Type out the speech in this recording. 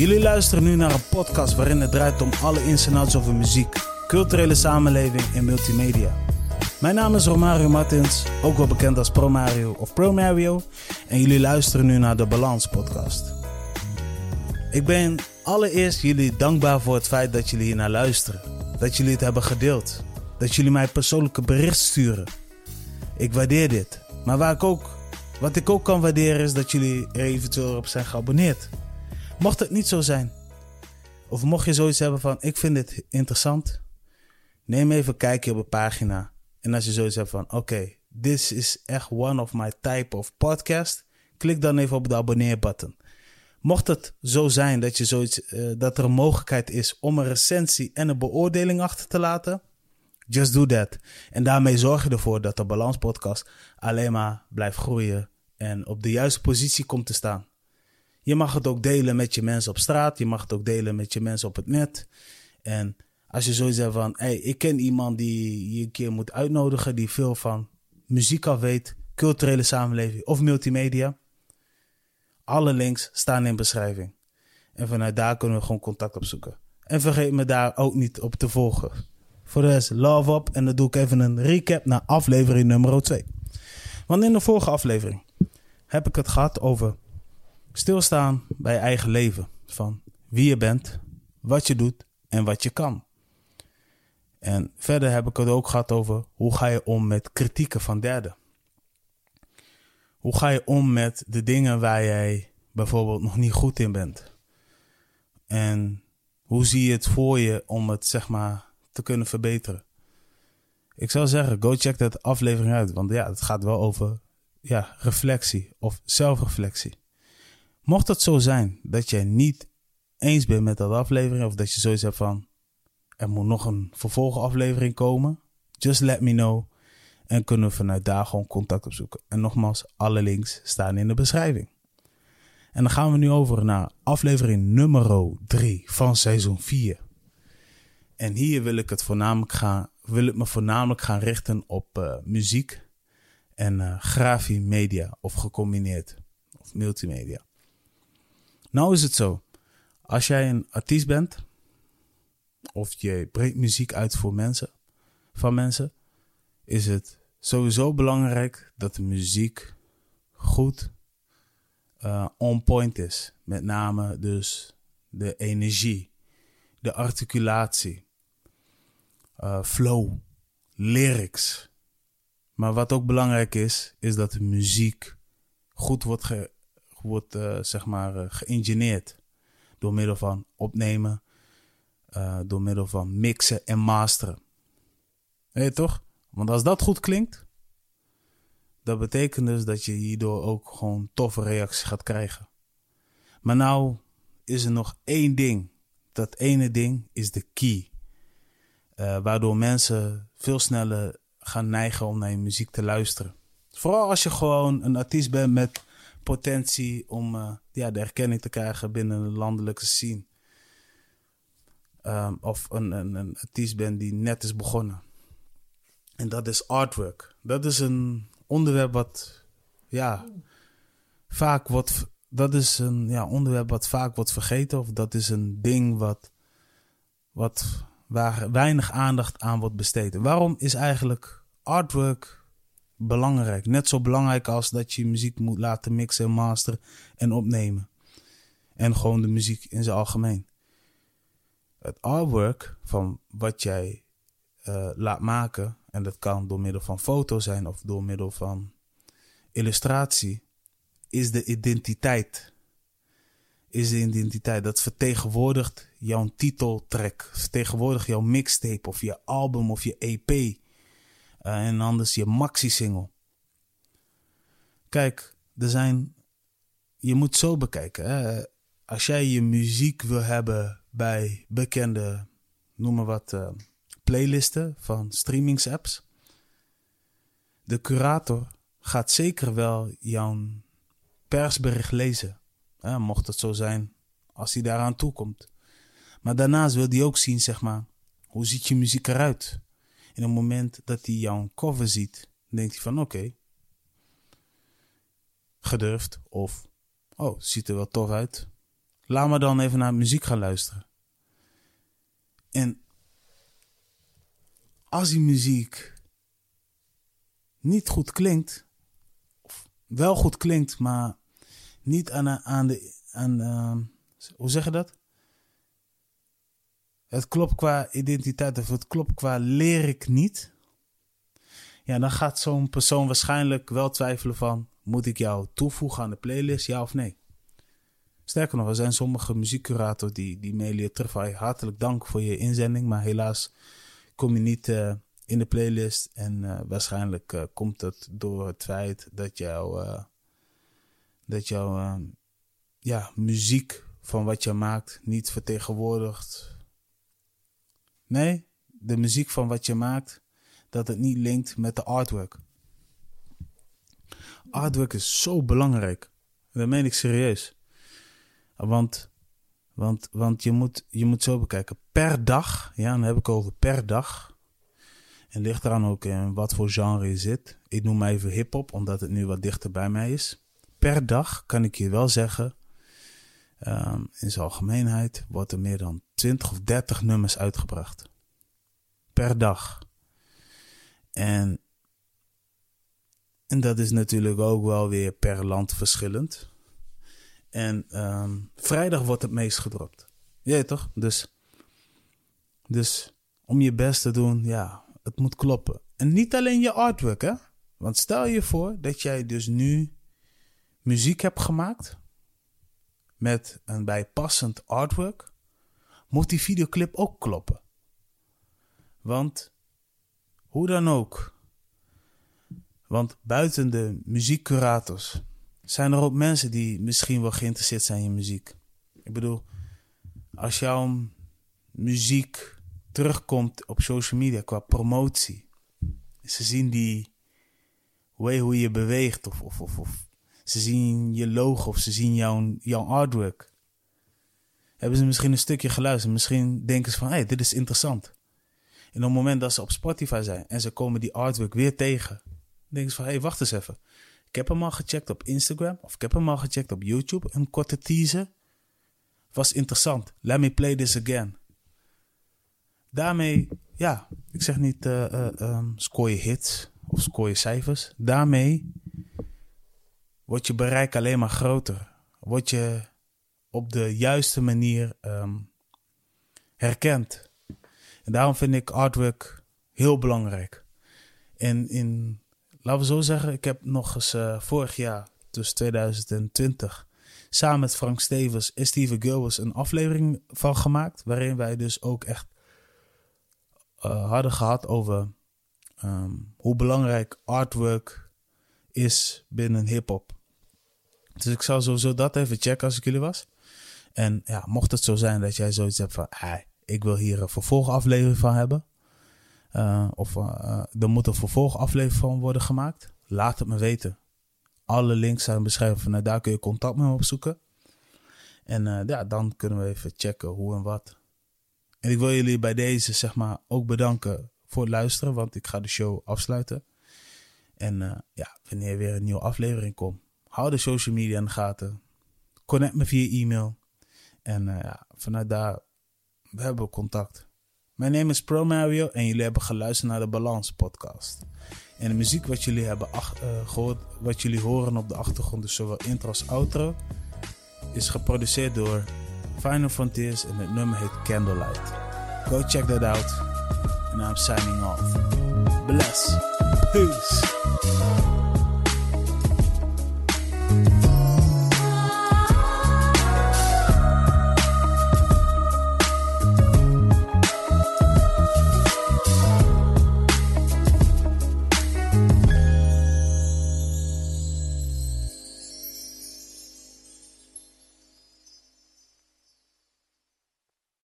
Jullie luisteren nu naar een podcast waarin het draait om alle ins en outs over muziek, culturele samenleving en multimedia. Mijn naam is Romario Martins, ook wel bekend als Pro Mario of Pro Mario, en jullie luisteren nu naar de Balans Podcast. Ik ben allereerst jullie dankbaar voor het feit dat jullie hier naar luisteren, dat jullie het hebben gedeeld, dat jullie mij persoonlijke bericht sturen. Ik waardeer dit, maar waar ik ook, wat ik ook kan waarderen is dat jullie er eventueel op zijn geabonneerd. Mocht het niet zo zijn, of mocht je zoiets hebben van: ik vind dit interessant, neem even een kijkje op de pagina. En als je zoiets hebt van: oké, this is echt one of my type of podcast, klik dan even op de abonneer-button. Mocht het zo zijn dat, je zoiets, eh, dat er een mogelijkheid is om een recensie en een beoordeling achter te laten, just do that. En daarmee zorg je ervoor dat de Balans Podcast alleen maar blijft groeien en op de juiste positie komt te staan. Je mag het ook delen met je mensen op straat. Je mag het ook delen met je mensen op het net. En als je zoiets hebt van, hey, ik ken iemand die je een keer moet uitnodigen, die veel van muziek af weet, culturele samenleving of multimedia. Alle links staan in beschrijving. En vanuit daar kunnen we gewoon contact opzoeken. En vergeet me daar ook niet op te volgen. Voor de rest, love up. En dan doe ik even een recap naar aflevering nummer 2. Want in de vorige aflevering heb ik het gehad over Stilstaan bij je eigen leven. Van wie je bent, wat je doet en wat je kan. En verder heb ik het ook gehad over hoe ga je om met kritieken van derden. Hoe ga je om met de dingen waar jij bijvoorbeeld nog niet goed in bent? En hoe zie je het voor je om het zeg maar te kunnen verbeteren? Ik zou zeggen, go check dat aflevering uit. Want ja, het gaat wel over ja, reflectie of zelfreflectie. Mocht het zo zijn dat jij niet eens bent met dat aflevering, of dat je zoiets hebt van er moet nog een vervolgaflevering komen, just let me know. En kunnen we vanuit daar gewoon contact opzoeken. En nogmaals, alle links staan in de beschrijving. En dan gaan we nu over naar aflevering nummer 3 van seizoen 4. En hier wil ik, het voornamelijk gaan, wil ik me voornamelijk gaan richten op uh, muziek en uh, grafie media of gecombineerd of multimedia. Nou is het zo. Als jij een artiest bent, of je brengt muziek uit voor mensen, van mensen, is het sowieso belangrijk dat de muziek goed uh, on point is. Met name dus de energie, de articulatie, uh, flow, lyrics. Maar wat ook belangrijk is, is dat de muziek goed wordt wordt uh, zeg maar uh, geïngineerd. Door middel van opnemen, uh, door middel van mixen en masteren. Weet je toch? Want als dat goed klinkt, dat betekent dus dat je hierdoor ook gewoon toffe reacties gaat krijgen. Maar nou is er nog één ding. Dat ene ding is de key. waardoor mensen veel sneller gaan neigen om naar je muziek te luisteren. Vooral als je gewoon een artiest bent met potentie om uh, ja, de erkenning te krijgen binnen een landelijke scene. Um, of een, een, een artiest ben die net is begonnen. En dat is artwork. Dat is een onderwerp wat, ja, vaak wordt. Dat is een ja, onderwerp wat vaak wordt vergeten. Of dat is een ding wat, wat, waar weinig aandacht aan wordt besteed. Waarom is eigenlijk artwork belangrijk. Net zo belangrijk als dat je muziek moet laten mixen en masteren en opnemen. En gewoon de muziek in zijn algemeen. Het artwork van wat jij uh, laat maken, en dat kan door middel van foto zijn of door middel van illustratie, is de identiteit. Is de identiteit. Dat vertegenwoordigt jouw titeltrack, vertegenwoordigt jouw mixtape of je album of je EP en anders je maxi-single. Kijk, er zijn. Je moet zo bekijken. Als jij je muziek wil hebben bij bekende, noem maar wat, uh, playlisten van streamingsapps. De curator gaat zeker wel jouw persbericht lezen. Hè? Mocht het zo zijn, als hij daaraan toekomt. Maar daarnaast wil hij ook zien, zeg maar, hoe ziet je muziek eruit? In het moment dat hij jouw cover ziet, denkt hij van oké, gedurfd of oh, ziet er wel tof uit. Laat me dan even naar muziek gaan luisteren. En als die muziek niet goed klinkt, of wel goed klinkt, maar niet aan, aan de. Aan, uh, hoe zeg je dat? Het klopt qua identiteit of het klopt qua leer ik niet. Ja, dan gaat zo'n persoon waarschijnlijk wel twijfelen van... moet ik jou toevoegen aan de playlist, ja of nee? Sterker nog, er zijn sommige muziekcurators die, die mailen je terug van... hartelijk dank voor je inzending, maar helaas kom je niet uh, in de playlist. En uh, waarschijnlijk uh, komt het door het feit dat jouw... dat jouw ja, muziek van wat je maakt niet vertegenwoordigt Nee, de muziek van wat je maakt, dat het niet linkt met de artwork. Artwork is zo belangrijk. Dat meen ik serieus. Want, want, want je, moet, je moet zo bekijken. Per dag, ja, dan heb ik over per dag. En ligt eraan ook in wat voor genre je zit. Ik noem maar even hip-hop, omdat het nu wat dichter bij mij is. Per dag kan ik je wel zeggen Um, in zijn algemeenheid wordt er meer dan 20 of 30 nummers uitgebracht. Per dag. En, en dat is natuurlijk ook wel weer per land verschillend. En um, vrijdag wordt het meest gedropt. Ja, toch? Dus, dus om je best te doen, ja, het moet kloppen. En niet alleen je artwork, hè? Want stel je voor dat jij dus nu muziek hebt gemaakt met een bijpassend artwork, moet die videoclip ook kloppen. Want hoe dan ook, want buiten de muziekcurators zijn er ook mensen die misschien wel geïnteresseerd zijn in muziek. Ik bedoel, als jouw muziek terugkomt op social media qua promotie, ze zien die hoe je beweegt of, of, of ze zien je logo of ze zien jouw, jouw artwork. Hebben ze misschien een stukje geluisterd. Misschien denken ze van, hé, hey, dit is interessant. En op het moment dat ze op Spotify zijn en ze komen die artwork weer tegen, denken ze van, hé, hey, wacht eens even. Ik heb hem al gecheckt op Instagram of ik heb hem al gecheckt op YouTube. Een korte teaser. Was interessant. Let me play this again. Daarmee, ja, ik zeg niet uh, je hits of scoor je cijfers. Daarmee wordt je bereik alleen maar groter. Word je op de juiste manier um, herkend. En daarom vind ik artwork heel belangrijk. En in, laten we zo zeggen, ik heb nog eens uh, vorig jaar, dus 2020, samen met Frank Stevens en Steven Gilbers een aflevering van gemaakt. Waarin wij dus ook echt uh, hadden gehad over um, hoe belangrijk artwork is binnen hip-hop. Dus ik zou sowieso dat even checken als ik jullie was. En ja, mocht het zo zijn dat jij zoiets hebt van, hey, ik wil hier een vervolgaflevering van hebben. Uh, of uh, er moet een vervolgaflevering van worden gemaakt. Laat het me weten. Alle links zijn beschreven. Daar kun je contact met me opzoeken. En uh, ja, dan kunnen we even checken hoe en wat. En ik wil jullie bij deze zeg maar ook bedanken voor het luisteren. Want ik ga de show afsluiten. En ja, wanneer weer een nieuwe aflevering komt hou de social media in de gaten. Connect me via e-mail. En uh, ja, vanuit daar hebben we contact. Mijn naam is Pro Mario en jullie hebben geluisterd naar de Balance podcast. En de muziek wat jullie hebben uh, gehoord, wat jullie horen op de achtergrond, dus zowel intro als outro, is geproduceerd door Final Frontiers en het nummer heet Candlelight. Go check that out. And I'm signing off. Bless. Peace.